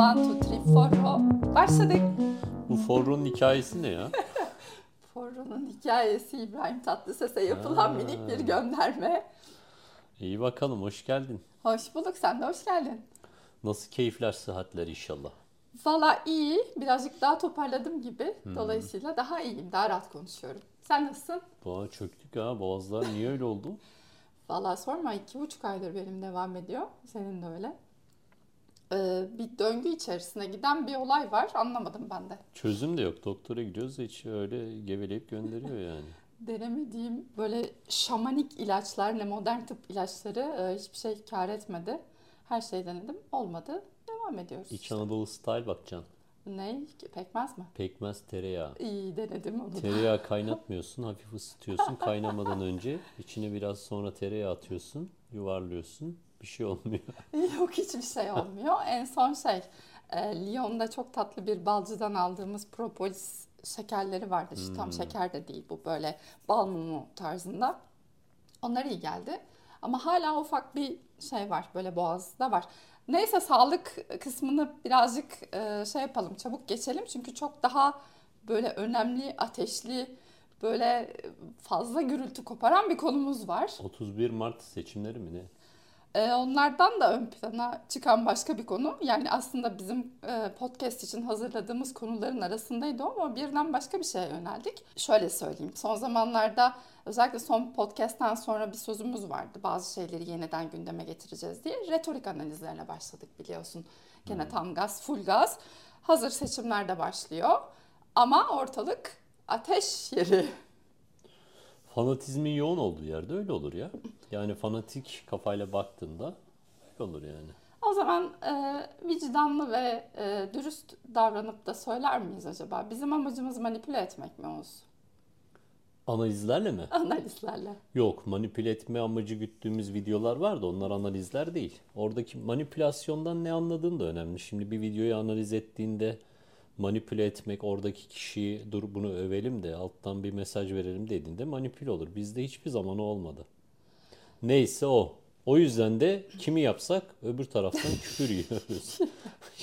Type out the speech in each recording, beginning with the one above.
One, two, three, four. Başladık. Bu Forro'nun hikayesi ne ya? Forro'nun hikayesi İbrahim Tatlıses'e yapılan Ha. minik bir gönderme. İyi bakalım, hoş geldin. Hoş bulduk, sen de hoş geldin. Nasıl keyifler, sıhhatler inşallah. Valla iyi, birazcık daha toparladım gibi. Dolayısıyla daha iyiyim, daha rahat konuşuyorum. Sen nasılsın? Boğa çöktük ha, boğazlar niye öyle oldu? Valla sorma, iki buçuk aydır benim devam ediyor. Senin de öyle. Ee, bir döngü içerisine giden bir olay var, anlamadım ben de. Çözüm de yok, doktora gidiyoruz da hiç öyle geveleyip gönderiyor yani. Denemediğim böyle şamanik ilaçlar, ne modern tıp ilaçları e, hiçbir şey kar etmedi. Her şey denedim, olmadı. Devam ediyoruz. İç Anadolu style bakacaksın. Ne? Pekmez mi? Pekmez, tereyağı. İyi denedim onu. Tereyağı kaynatmıyorsun, hafif ısıtıyorsun. Kaynamadan önce içine biraz sonra tereyağı atıyorsun, yuvarlıyorsun. Bir şey olmuyor. Yok hiçbir şey olmuyor. En son şey, e, Lyon'da çok tatlı bir balcıdan aldığımız propolis şekerleri vardı. İşte tam şeker de değil bu böyle bal mumu tarzında. Onlar iyi geldi. Ama hala ufak bir şey var böyle boğazda var. Neyse sağlık kısmını birazcık e, şey yapalım çabuk geçelim. Çünkü çok daha böyle önemli, ateşli, böyle fazla gürültü koparan bir konumuz var. 31 Mart seçimleri mi ne? Ee, onlardan da ön plana çıkan başka bir konu. Yani aslında bizim e, podcast için hazırladığımız konuların arasındaydı ama birden başka bir şeye yöneldik. Şöyle söyleyeyim. Son zamanlarda özellikle son podcast'ten sonra bir sözümüz vardı. Bazı şeyleri yeniden gündeme getireceğiz diye. Retorik analizlerine başladık biliyorsun. Gene tam gaz, full gaz. Hazır seçimler de başlıyor. Ama ortalık ateş yeri. Fanatizmin yoğun olduğu yerde öyle olur ya. Yani fanatik kafayla baktığında öyle olur yani. O zaman e, vicdanlı ve e, dürüst davranıp da söyler miyiz acaba? Bizim amacımız manipüle etmek mi Oğuz? Analizlerle mi? Analizlerle. Yok, manipüle etme amacı güttüğümüz videolar var da onlar analizler değil. Oradaki manipülasyondan ne anladığın da önemli. Şimdi bir videoyu analiz ettiğinde manipüle etmek, oradaki kişiyi dur bunu övelim de alttan bir mesaj verelim dediğinde manipüle olur. Bizde hiçbir zaman olmadı. Neyse o. O yüzden de kimi yapsak öbür taraftan küfür yiyoruz.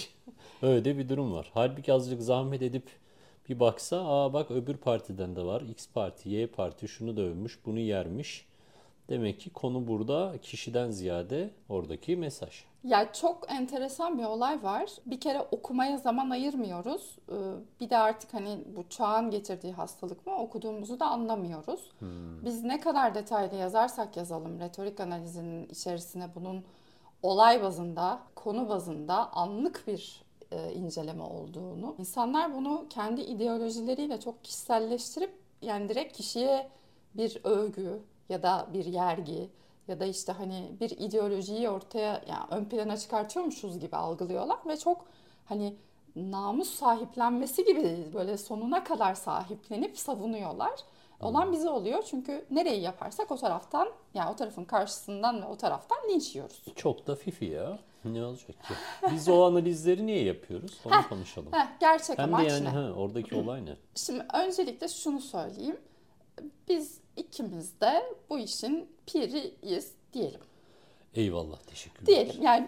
Öyle bir durum var. Halbuki azıcık zahmet edip bir baksa, aa bak öbür partiden de var. X parti, Y parti şunu da övmüş, bunu yermiş. Demek ki konu burada kişiden ziyade oradaki mesaj. Ya çok enteresan bir olay var. Bir kere okumaya zaman ayırmıyoruz. Ee, Bir de artık hani bu çağın getirdiği hastalık mı okuduğumuzu da anlamıyoruz. Biz ne kadar detaylı yazarsak yazalım retorik analizinin içerisine bunun olay bazında, konu bazında anlık bir e, inceleme olduğunu, insanlar bunu kendi ideolojileriyle çok kişiselleştirip yani direkt kişiye bir övgü ya da bir yergi ya da işte hani bir ideolojiyi ortaya yani ön plana çıkartıyormuşuz gibi algılıyorlar ve çok hani namus sahiplenmesi gibi böyle sonuna kadar sahiplenip savunuyorlar. Olan bize oluyor çünkü nereyi yaparsak o taraftan yani o tarafın karşısından ve o taraftan linç yiyoruz. Çok da fifi ya. Ne olacak ki? Biz o analizleri niye yapıyoruz? Onu konuşalım. Heh, gerçek Hem de amaç yani ne? ha, oradaki olay ne? Şimdi öncelikle şunu söyleyeyim. Biz ikimiz de bu işin piriyiz diyelim. Eyvallah, teşekkürler. Diyelim yani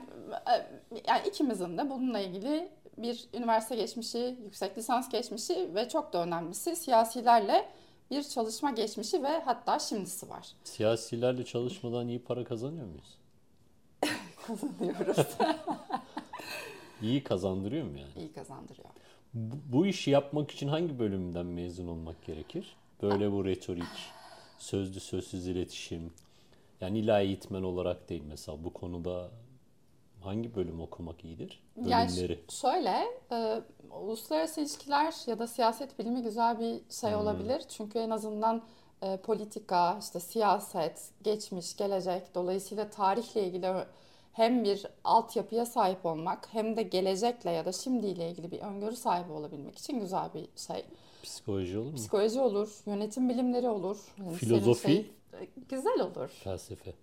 yani ikimizin de bununla ilgili bir üniversite geçmişi, yüksek lisans geçmişi ve çok da önemlisi siyasilerle bir çalışma geçmişi ve hatta şimdisi var. Siyasilerle çalışmadan iyi para kazanıyor muyuz? Kazanıyoruz. İyi kazandırıyor mu yani? İyi kazandırıyor. Bu, bu işi yapmak için hangi bölümden mezun olmak gerekir? Böyle bu retorik, sözlü sözsüz iletişim. Yani illa eğitmen olarak değil mesela bu konuda hangi bölüm okumak iyidir? Yani Bölümleri. ş- şöyle, e, uluslararası ilişkiler ya da siyaset bilimi güzel bir şey olabilir. Çünkü en azından e, politika, işte siyaset, geçmiş, gelecek, dolayısıyla tarihle ilgili hem bir altyapıya sahip olmak hem de gelecekle ya da şimdiyle ilgili bir öngörü sahibi olabilmek için güzel bir şey. Psikoloji olur mu? Psikoloji olur, yönetim bilimleri olur. Yani Filozofi? şey- güzel olur. Felsefe.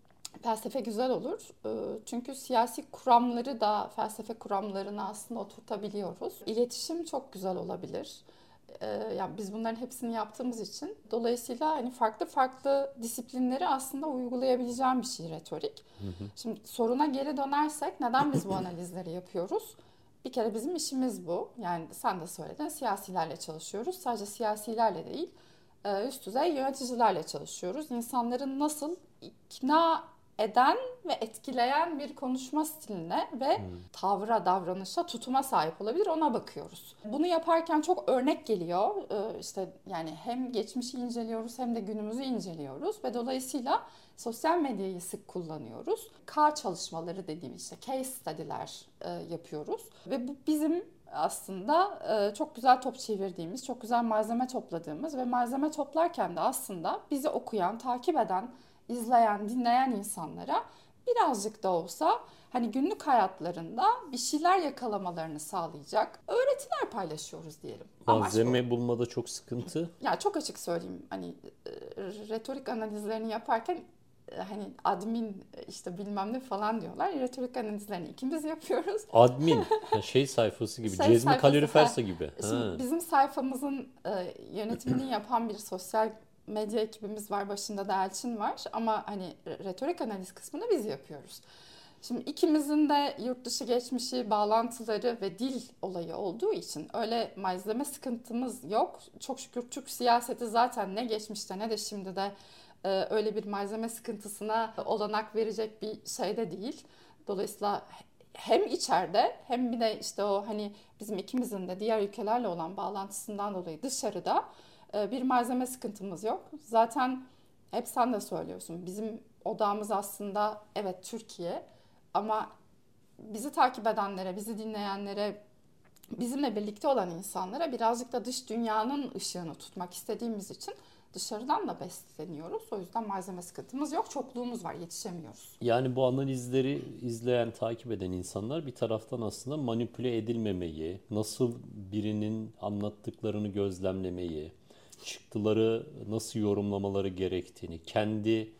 Felsefe güzel olur. Ee, Çünkü siyasi kuramları da felsefe kuramlarına aslında oturtabiliyoruz. İletişim çok güzel olabilir. Ee, Yani biz bunların hepsini yaptığımız için dolayısıyla hani farklı farklı disiplinleri aslında uygulayabileceğim bir şey retorik. Şimdi soruna geri dönersek neden biz bu analizleri yapıyoruz? Bir kere bizim işimiz bu. Yani sen de söyledin siyasilerle çalışıyoruz. Sadece siyasilerle değil e, üst düzey yöneticilerle çalışıyoruz. İnsanların nasıl ikna eden ve etkileyen bir konuşma stiline ve tavra, davranışa, tutuma sahip olabilir ona bakıyoruz. Bunu yaparken çok örnek geliyor. Ee, işte yani hem geçmişi inceliyoruz hem de günümüzü inceliyoruz ve dolayısıyla sosyal medyayı sık kullanıyoruz. K çalışmaları dediğimiz işte case study'ler e, yapıyoruz ve bu bizim aslında e, çok güzel top çevirdiğimiz, çok güzel malzeme topladığımız ve malzeme toplarken de aslında bizi okuyan, takip eden izleyen, dinleyen insanlara birazcık da olsa hani günlük hayatlarında bir şeyler yakalamalarını sağlayacak öğretiler paylaşıyoruz diyelim. Malzeme bulmada çok sıkıntı. Ya çok açık söyleyeyim hani e, retorik analizlerini yaparken e, hani admin işte bilmem ne falan diyorlar. Retorik analizlerini ikimiz yapıyoruz. Admin şey sayfası gibi. Şey Cezmi kalorifersa gibi. Şimdi bizim sayfamızın e, yönetimini yapan bir sosyal medya ekibimiz var, başında da Elçin var ama hani retorik analiz kısmını biz yapıyoruz. Şimdi ikimizin de yurt dışı geçmişi, bağlantıları ve dil olayı olduğu için öyle malzeme sıkıntımız yok. Çok şükür Türk siyaseti zaten ne geçmişte ne de şimdi de e, öyle bir malzeme sıkıntısına olanak verecek bir şey de değil. Dolayısıyla hem içeride hem bir de işte o hani bizim ikimizin de diğer ülkelerle olan bağlantısından dolayı dışarıda bir malzeme sıkıntımız yok. Zaten hep sen de söylüyorsun. Bizim odamız aslında evet Türkiye ama bizi takip edenlere, bizi dinleyenlere, bizimle birlikte olan insanlara birazcık da dış dünyanın ışığını tutmak istediğimiz için dışarıdan da besleniyoruz. O yüzden malzeme sıkıntımız yok. Çokluğumuz var. Yetişemiyoruz. Yani bu analizleri izleyen, takip eden insanlar bir taraftan aslında manipüle edilmemeyi, nasıl birinin anlattıklarını gözlemlemeyi, çıktıları nasıl yorumlamaları gerektiğini, kendi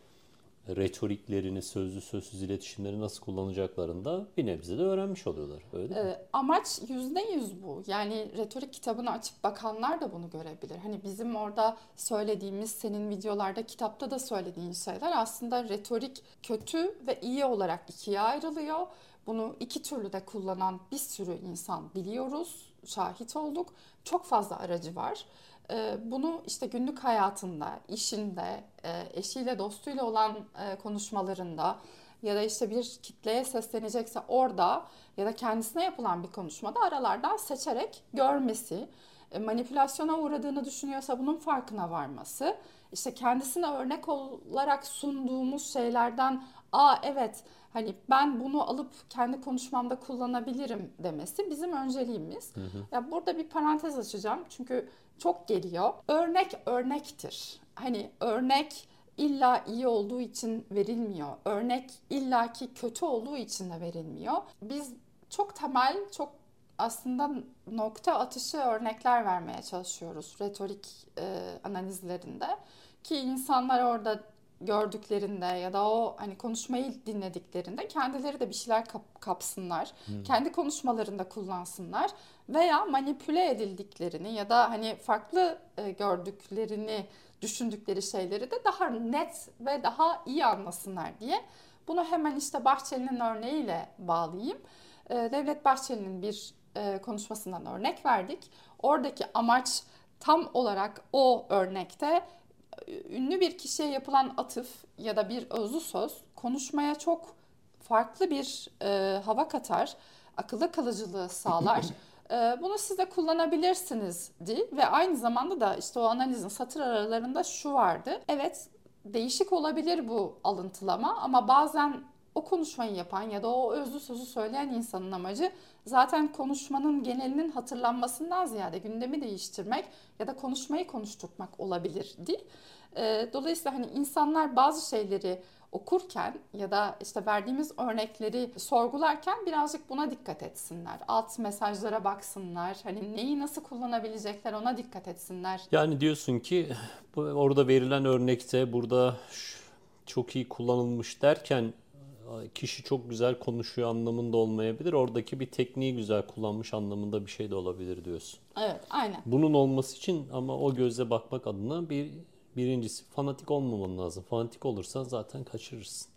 retoriklerini, sözlü sözsüz iletişimleri nasıl kullanacaklarını da bir nebze de öğrenmiş oluyorlar. Öyle değil mi? Ee, amaç yüzde yüz bu. Yani retorik kitabını açıp bakanlar da bunu görebilir. Hani bizim orada söylediğimiz, senin videolarda, kitapta da söylediğin şeyler aslında retorik kötü ve iyi olarak ikiye ayrılıyor. Bunu iki türlü de kullanan bir sürü insan biliyoruz, şahit olduk. Çok fazla aracı var. Ee, bunu işte günlük hayatında, işinde, e, eşiyle, dostuyla olan e, konuşmalarında ya da işte bir kitleye seslenecekse orada ya da kendisine yapılan bir konuşmada aralardan seçerek görmesi, e, manipülasyona uğradığını düşünüyorsa bunun farkına varması, işte kendisine örnek olarak sunduğumuz şeylerden aa evet hani ben bunu alıp kendi konuşmamda kullanabilirim demesi bizim önceliğimiz. Hı hı. Ya burada bir parantez açacağım çünkü çok geliyor. Örnek örnektir. Hani örnek illa iyi olduğu için verilmiyor. Örnek illaki kötü olduğu için de verilmiyor. Biz çok temel, çok aslında nokta atışı örnekler vermeye çalışıyoruz retorik e, analizlerinde ki insanlar orada gördüklerinde ya da o hani konuşmayı dinlediklerinde kendileri de bir şeyler kap, kapsınlar. Hmm. Kendi konuşmalarında kullansınlar veya manipüle edildiklerini ya da hani farklı e, gördüklerini düşündükleri şeyleri de daha net ve daha iyi anlasınlar diye. Bunu hemen işte Bahçeli'nin örneğiyle bağlayayım. E, Devlet Bahçeli'nin bir e, konuşmasından örnek verdik. Oradaki amaç tam olarak o örnekte ünlü bir kişiye yapılan atıf ya da bir özlü söz konuşmaya çok farklı bir e, hava katar, akılda kalıcılığı sağlar. e, bunu siz de kullanabilirsiniz di ve aynı zamanda da işte o analizin satır aralarında şu vardı. Evet değişik olabilir bu alıntılama ama bazen o konuşmayı yapan ya da o özlü sözü söyleyen insanın amacı zaten konuşmanın genelinin hatırlanmasından ziyade gündemi değiştirmek ya da konuşmayı konuşturmak olabilirdi. Ee, dolayısıyla hani insanlar bazı şeyleri okurken ya da işte verdiğimiz örnekleri sorgularken birazcık buna dikkat etsinler. Alt mesajlara baksınlar. Hani neyi nasıl kullanabilecekler ona dikkat etsinler. Yani diyorsun ki orada verilen örnekte burada çok iyi kullanılmış derken kişi çok güzel konuşuyor anlamında olmayabilir. Oradaki bir tekniği güzel kullanmış anlamında bir şey de olabilir diyorsun. Evet, aynen. Bunun olması için ama o gözle bakmak adına bir birincisi fanatik olmaman lazım. Fanatik olursan zaten kaçırırsın.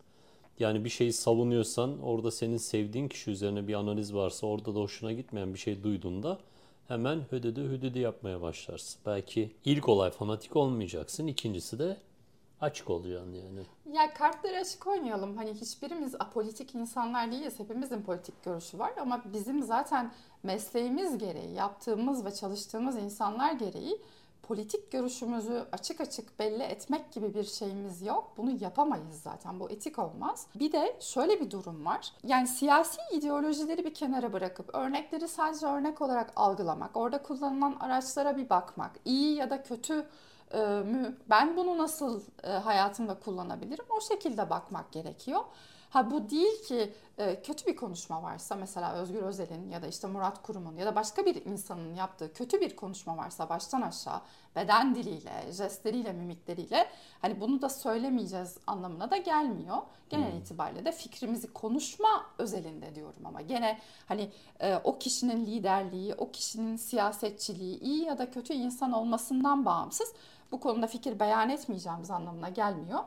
Yani bir şeyi savunuyorsan orada senin sevdiğin kişi üzerine bir analiz varsa orada da hoşuna gitmeyen bir şey duyduğunda hemen hödödü hüdüdü yapmaya başlarsın. Belki ilk olay fanatik olmayacaksın. ikincisi de açık olacaksın yani. Ya kartları açık oynayalım. Hani hiçbirimiz apolitik insanlar değiliz. Hepimizin politik görüşü var ama bizim zaten mesleğimiz gereği, yaptığımız ve çalıştığımız insanlar gereği politik görüşümüzü açık açık belli etmek gibi bir şeyimiz yok. Bunu yapamayız zaten. Bu etik olmaz. Bir de şöyle bir durum var. Yani siyasi ideolojileri bir kenara bırakıp örnekleri sadece örnek olarak algılamak, orada kullanılan araçlara bir bakmak, iyi ya da kötü ben bunu nasıl hayatımda kullanabilirim o şekilde bakmak gerekiyor. Ha bu değil ki e, kötü bir konuşma varsa mesela Özgür Özel'in ya da işte Murat Kurum'un ya da başka bir insanın yaptığı kötü bir konuşma varsa baştan aşağı beden diliyle, jestleriyle, mimikleriyle hani bunu da söylemeyeceğiz anlamına da gelmiyor. Genel hmm. itibariyle de fikrimizi konuşma özelinde diyorum ama gene hani e, o kişinin liderliği, o kişinin siyasetçiliği iyi ya da kötü insan olmasından bağımsız bu konuda fikir beyan etmeyeceğimiz anlamına gelmiyor.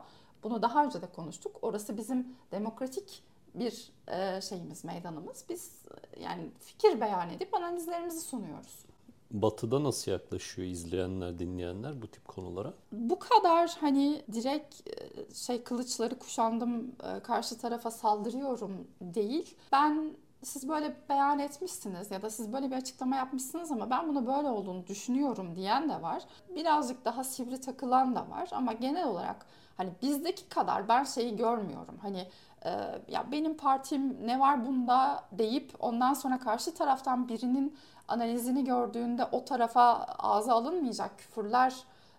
Bunu daha önce de konuştuk. Orası bizim demokratik bir e, şeyimiz, meydanımız. Biz e, yani fikir beyan edip analizlerimizi sunuyoruz. Batı'da nasıl yaklaşıyor izleyenler, dinleyenler bu tip konulara? Bu kadar hani direkt e, şey kılıçları kuşandım karşı tarafa saldırıyorum değil. Ben siz böyle beyan etmişsiniz ya da siz böyle bir açıklama yapmışsınız ama ben bunu böyle olduğunu düşünüyorum diyen de var. Birazcık daha sivri takılan da var ama genel olarak Hani bizdeki kadar ben şeyi görmüyorum. Hani e, ya benim partim ne var bunda deyip ondan sonra karşı taraftan birinin analizini gördüğünde o tarafa ağza alınmayacak küfürler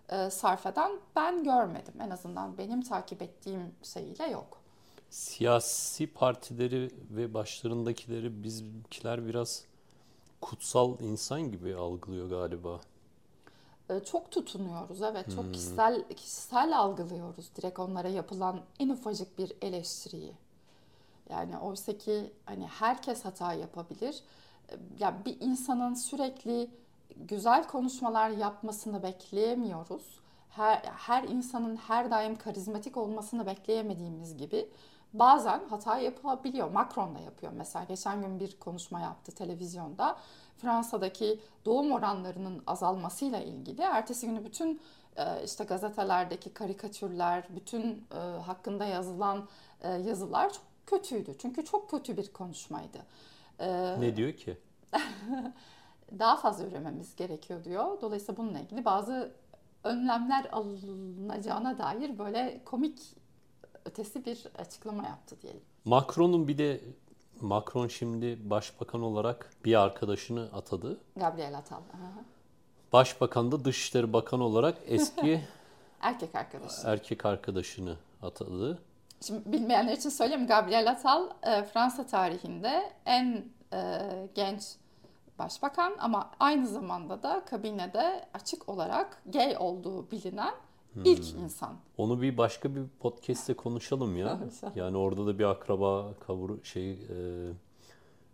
e, sarf eden ben görmedim. En azından benim takip ettiğim şeyiyle yok. Siyasi partileri ve başlarındakileri bizimkiler biraz kutsal insan gibi algılıyor galiba. Ee, çok tutunuyoruz evet çok hmm. kişisel kişisel algılıyoruz direkt onlara yapılan en ufacık bir eleştiriyi. Yani oysa ki hani herkes hata yapabilir. Ee, ya bir insanın sürekli güzel konuşmalar yapmasını bekleyemiyoruz. Her, her insanın her daim karizmatik olmasını bekleyemediğimiz gibi bazen hata yapabiliyor. Macron da yapıyor mesela. Geçen gün bir konuşma yaptı televizyonda. Fransa'daki doğum oranlarının azalmasıyla ilgili ertesi günü bütün e, işte gazetelerdeki karikatürler, bütün e, hakkında yazılan e, yazılar çok kötüydü. Çünkü çok kötü bir konuşmaydı. Ne diyor ki? Daha fazla ürememiz gerekiyor diyor. Dolayısıyla bununla ilgili bazı önlemler alınacağına dair böyle komik ötesi bir açıklama yaptı diyelim. Macron'un bir de Macron şimdi başbakan olarak bir arkadaşını atadı. Gabriel Attal. Başbakan da Dışişleri Bakanı olarak eski erkek arkadaşı. Erkek arkadaşını atadı. Şimdi bilmeyenler için söyleyeyim Gabriel Attal e, Fransa tarihinde en e, genç başbakan ama aynı zamanda da kabinede açık olarak gay olduğu bilinen Hmm. İlk insan. Onu bir başka bir podcast'te konuşalım ya. yani orada da bir akraba kavur şey e,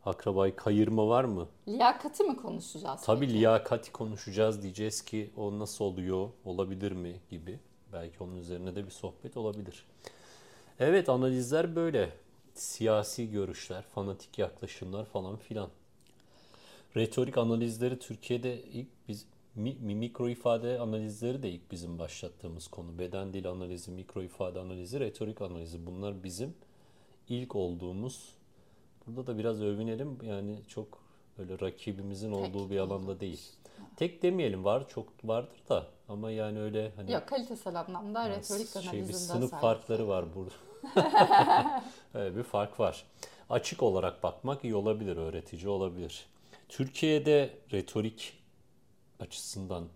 akrabayı kayırma var mı? Liyakati mi konuşacağız? Tabii peki? liyakati konuşacağız diyeceğiz ki o nasıl oluyor, olabilir mi gibi. Belki onun üzerine de bir sohbet olabilir. Evet analizler böyle. Siyasi görüşler, fanatik yaklaşımlar falan filan. Retorik analizleri Türkiye'de ilk biz mi, mikro ifade analizleri de ilk bizim başlattığımız konu. Beden dil analizi, mikro ifade analizi, retorik analizi. Bunlar bizim ilk olduğumuz. Burada da biraz övünelim. Yani çok böyle rakibimizin olduğu Tek. bir alanda değil. Tek demeyelim var çok vardır da ama yani öyle hani Yok kalitesel anlamda yani retorik şey, analizinde bir sınıf sahip. farkları var burada. öyle bir fark var. Açık olarak bakmak iyi olabilir, öğretici olabilir. Türkiye'de retorik açısından.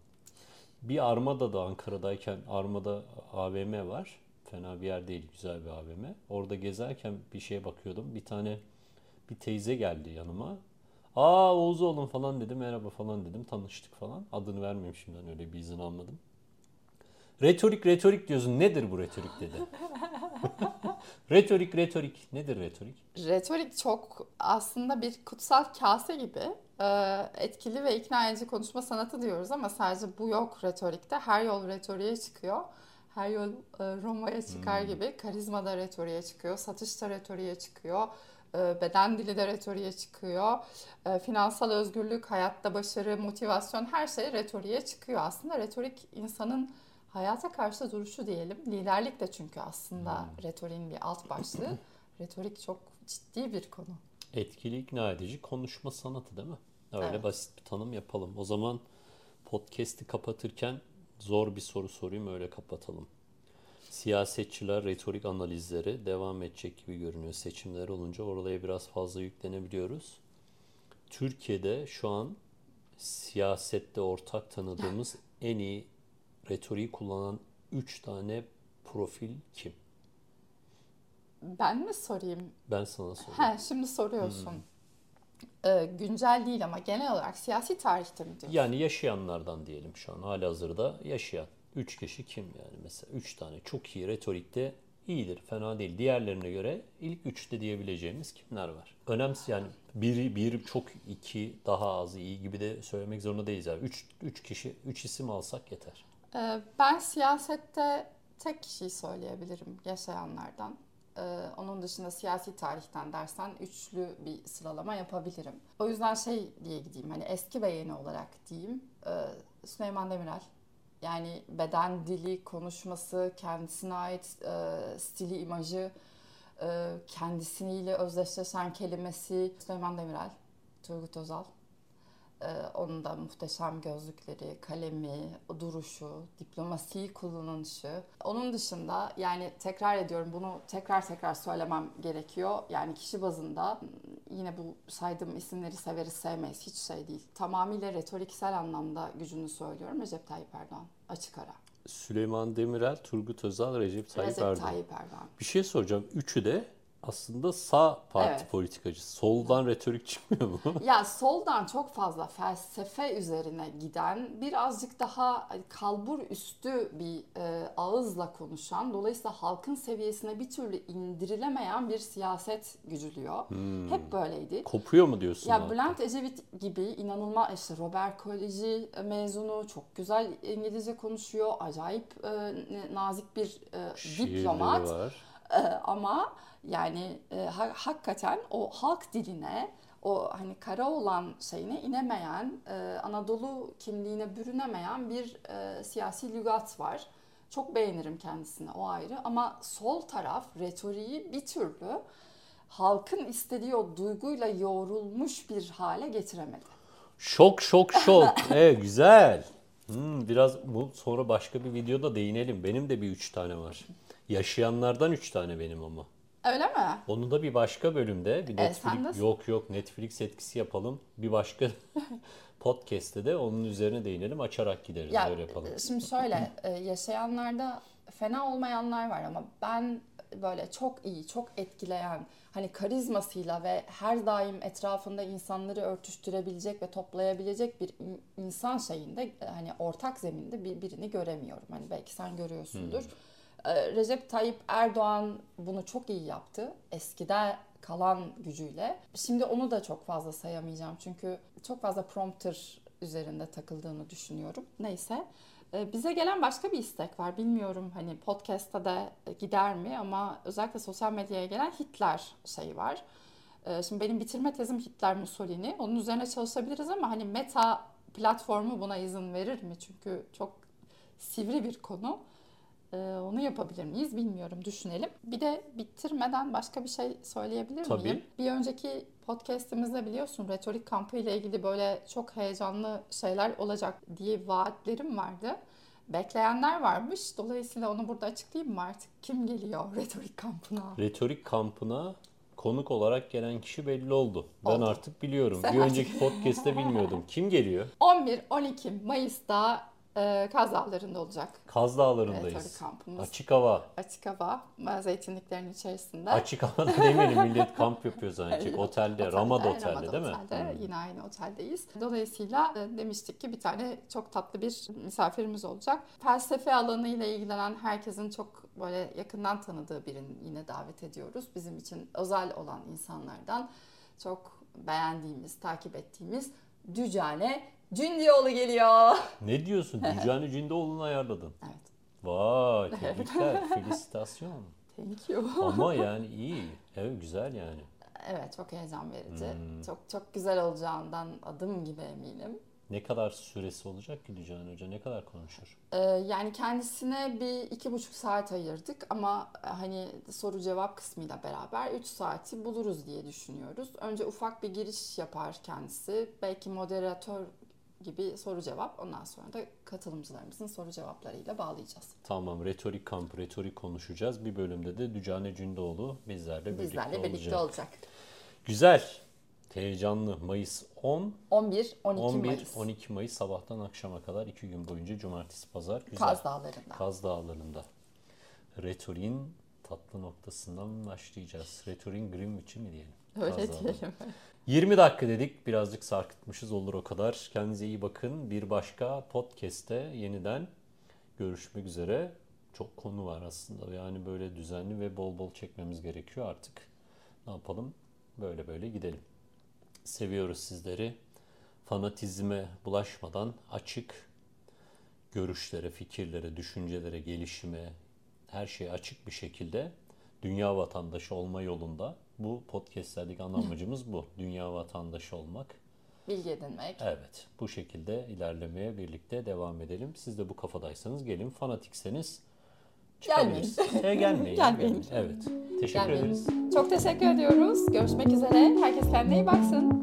Bir Armada da Ankara'dayken Armada AVM var. Fena bir yer değil, güzel bir AVM. Orada gezerken bir şeye bakıyordum. Bir tane bir teyze geldi yanıma. Aa Oğuz oğlum falan dedim. Merhaba falan dedim. Tanıştık falan. Adını vermeyeyim şimdiden öyle bir izin almadım. Retorik retorik diyorsun. Nedir bu retorik dedi. retorik retorik. Nedir retorik? Retorik çok aslında bir kutsal kase gibi etkili ve ikna edici konuşma sanatı diyoruz ama sadece bu yok retorikte. Her yol retoriğe çıkıyor. her yol e, Roma'ya çıkar gibi karizma da retoriğe çıkıyor, satış da retoriğe çıkıyor, e, beden dili de retoriğe çıkıyor, e, finansal özgürlük, hayatta başarı, motivasyon her şey retoriğe çıkıyor. Aslında retorik insanın hayata karşı duruşu diyelim. Liderlik de çünkü aslında retoriğin bir alt başlığı. Retorik çok ciddi bir konu. Etkili ikna edici konuşma sanatı değil mi? Öyle Evet. basit bir tanım yapalım. O zaman podcast'i kapatırken zor bir soru sorayım öyle kapatalım. Siyasetçiler retorik analizleri devam edecek gibi görünüyor. Seçimler olunca oraya biraz fazla yüklenebiliyoruz. Türkiye'de şu an siyasette ortak tanıdığımız en iyi retoriği kullanan 3 tane profil kim? Ben mi sorayım? Ben sana sorayım. He, şimdi soruyorsun. Ee, güncel değil ama genel olarak siyasi tarihte mi diyorsun? Yani yaşayanlardan diyelim şu an halihazırda yaşayan. Üç kişi kim yani mesela? Üç tane çok iyi retorikte iyidir, fena değil. Diğerlerine göre ilk üçte diyebileceğimiz kimler var? Önemsiz yani bir, bir çok iki daha az iyi gibi de söylemek zorunda değiliz. Yani üç, üç kişi, üç isim alsak yeter. Ee, ben siyasette tek kişiyi söyleyebilirim yaşayanlardan. Ee, onun dışında siyasi tarihten dersen üçlü bir sıralama yapabilirim. O yüzden şey diye gideyim hani eski ve yeni olarak diyeyim. Ee, Süleyman Demirel. Yani beden dili, konuşması, kendisine ait e, stili, imajı, e, kendisiyle özdeşleşen kelimesi Süleyman Demirel, Turgut Özal. Ee, onun da muhteşem gözlükleri, kalemi, duruşu, diplomasiyi kullanışı. Onun dışında yani tekrar ediyorum bunu tekrar tekrar söylemem gerekiyor. Yani kişi bazında yine bu saydığım isimleri severiz sevmeyiz hiç şey değil. Tamamıyla retoriksel anlamda gücünü söylüyorum Recep Tayyip Erdoğan. Açık ara. Süleyman Demirel, Turgut Özal, Recep Tayyip Recep Erdoğan. Tayyip Erdoğan. Bir şey soracağım. Üçü de aslında sağ parti Evet. politikacısı. Soldan retorik çıkmıyor mu? Ya soldan çok fazla felsefe üzerine giden, birazcık daha kalbur üstü bir e, ağızla konuşan, dolayısıyla halkın seviyesine bir türlü indirilemeyen bir siyaset gücülüyor. Hep böyleydi. Kopuyor mu diyorsun? Ya halktan? Bülent Ecevit gibi inanılmaz işte Robert Koleji mezunu, çok güzel İngilizce konuşuyor, acayip e, nazik bir e, Şiirleri diplomat. var. Ee, ama yani e, ha- hakikaten o halk diline o hani kara olan şeyine inemeyen, e, Anadolu kimliğine bürünemeyen bir e, siyasi lügat var. Çok beğenirim kendisini o ayrı ama sol taraf retoriği bir türlü halkın istediği o duyguyla yoğrulmuş bir hale getiremedi. Şok şok şok. evet güzel. Hmm, biraz bu sonra başka bir videoda değinelim. Benim de bir üç tane var. Yaşayanlardan üç tane benim ama. Öyle mi? Onu da bir başka bölümde bir E, Netflix yok yok Netflix etkisi yapalım. Bir başka podcast'te de onun üzerine değinelim. Açarak gideriz Ya öyle yapalım. şimdi şöyle e, yaşayanlarda fena olmayanlar var ama ben böyle çok iyi, çok etkileyen hani karizmasıyla ve her daim etrafında insanları örtüştürebilecek ve toplayabilecek bir in- insan şeyinde e, hani ortak zeminde bir, birini göremiyorum. Hani belki sen görüyorsundur. E, Recep Tayyip Erdoğan bunu çok iyi yaptı. Eskide kalan gücüyle. Şimdi onu da çok fazla sayamayacağım. Çünkü çok fazla prompter üzerinde takıldığını düşünüyorum. Neyse. E, Bize gelen başka bir istek var. Bilmiyorum hani podcast'ta da gider mi ama özellikle sosyal medyaya gelen Hitler şeyi var. E, Şimdi benim bitirme tezim Hitler Mussolini. Onun üzerine çalışabiliriz ama hani meta platformu buna izin verir mi? Çünkü çok sivri bir konu. Ee, onu yapabilir miyiz bilmiyorum düşünelim. Bir de bitirmeden başka bir şey söyleyebilir Tabii. miyim? Bir önceki podcast'imizde biliyorsun retorik kampı ile ilgili böyle çok heyecanlı şeyler olacak diye vaatlerim vardı. Bekleyenler varmış. Dolayısıyla onu burada açıklayayım mı artık? Kim geliyor retorik kampına? Retorik kampına konuk olarak gelen kişi belli oldu. Ben Oldu. artık biliyorum. Sen bir artık- önceki podcast'te bilmiyordum. Kim geliyor? 11-12 Mayıs'ta e, Kaz Dağları'nda olacak Kaz Dağları'ndayız. kampımız. Açık hava. Açık hava, zeytinliklerin içerisinde. Açık havada demeyelim millet kamp yapıyor zannedecek. Otelde, Ramada Otelde Ramada değil mi? Otelde, Hmm. Yine aynı oteldeyiz. Dolayısıyla e, demiştik ki bir tane çok tatlı bir misafirimiz olacak. Felsefe alanıyla ilgilenen herkesin çok böyle yakından tanıdığı birini yine davet ediyoruz. Bizim için özel olan insanlardan çok beğendiğimiz, takip ettiğimiz Dücane Cündioğlu geliyor. Ne diyorsun? Dücani Cündoğlu'nu ayarladın. Evet. Vay tebrikler, felicitasyon. Thank you. Ama yani iyi, evet güzel yani. Evet çok heyecan verici. Hmm. Çok çok güzel olacağından adım gibi eminim. Ne kadar süresi olacak ki Dücan Hoca? Ne kadar konuşur? Ee, yani kendisine bir iki buçuk saat ayırdık ama e, hani soru cevap kısmıyla beraber 3 saati buluruz diye düşünüyoruz. Önce ufak bir giriş yapar kendisi. Belki moderatör gibi soru cevap. Ondan sonra da katılımcılarımızın soru cevaplarıyla bağlayacağız. Tamam, retorik kamp, retorik konuşacağız. Bir bölümde de Dücane Cündoğlu bizlerle birlikte Bizlerle birlikte olacak. olacak. Güzel, heyecanlı. Mayıs 10, 11 12 11, Mayıs 12 Mayıs sabahtan akşama kadar iki gün boyunca cumartesi, pazar. Güzel. Kaz Dağları'nda. Kaz Dağları'nda. Retoriğin tatlı noktasından başlayacağız. Retoriğin Greenwich'i mi diyelim? Öyle Kaz diyelim. 20 dakika dedik. Birazcık sarkıtmışız olur o kadar. Kendinize iyi bakın. Bir başka podcast'te yeniden görüşmek üzere. Çok konu var aslında. Yani böyle düzenli ve bol bol çekmemiz gerekiyor artık. Ne yapalım? Böyle böyle gidelim. Seviyoruz sizleri. Fanatizme bulaşmadan açık görüşlere, fikirlere, düşüncelere, gelişime, her şeye açık bir şekilde dünya vatandaşı olma yolunda bu podcastlerdeki ana amacımız bu. Dünya vatandaşı olmak. Bilgi edinmek. Evet, bu şekilde ilerlemeye birlikte devam edelim. Siz de bu kafadaysanız gelin, fanatikseniz çıkabiliriz. E, gelmeyin. Gelmeyin. Evet. Teşekkür Gelmeyin. ederiz. Çok teşekkür ediyoruz. Görüşmek üzere. Herkes kendine iyi baksın.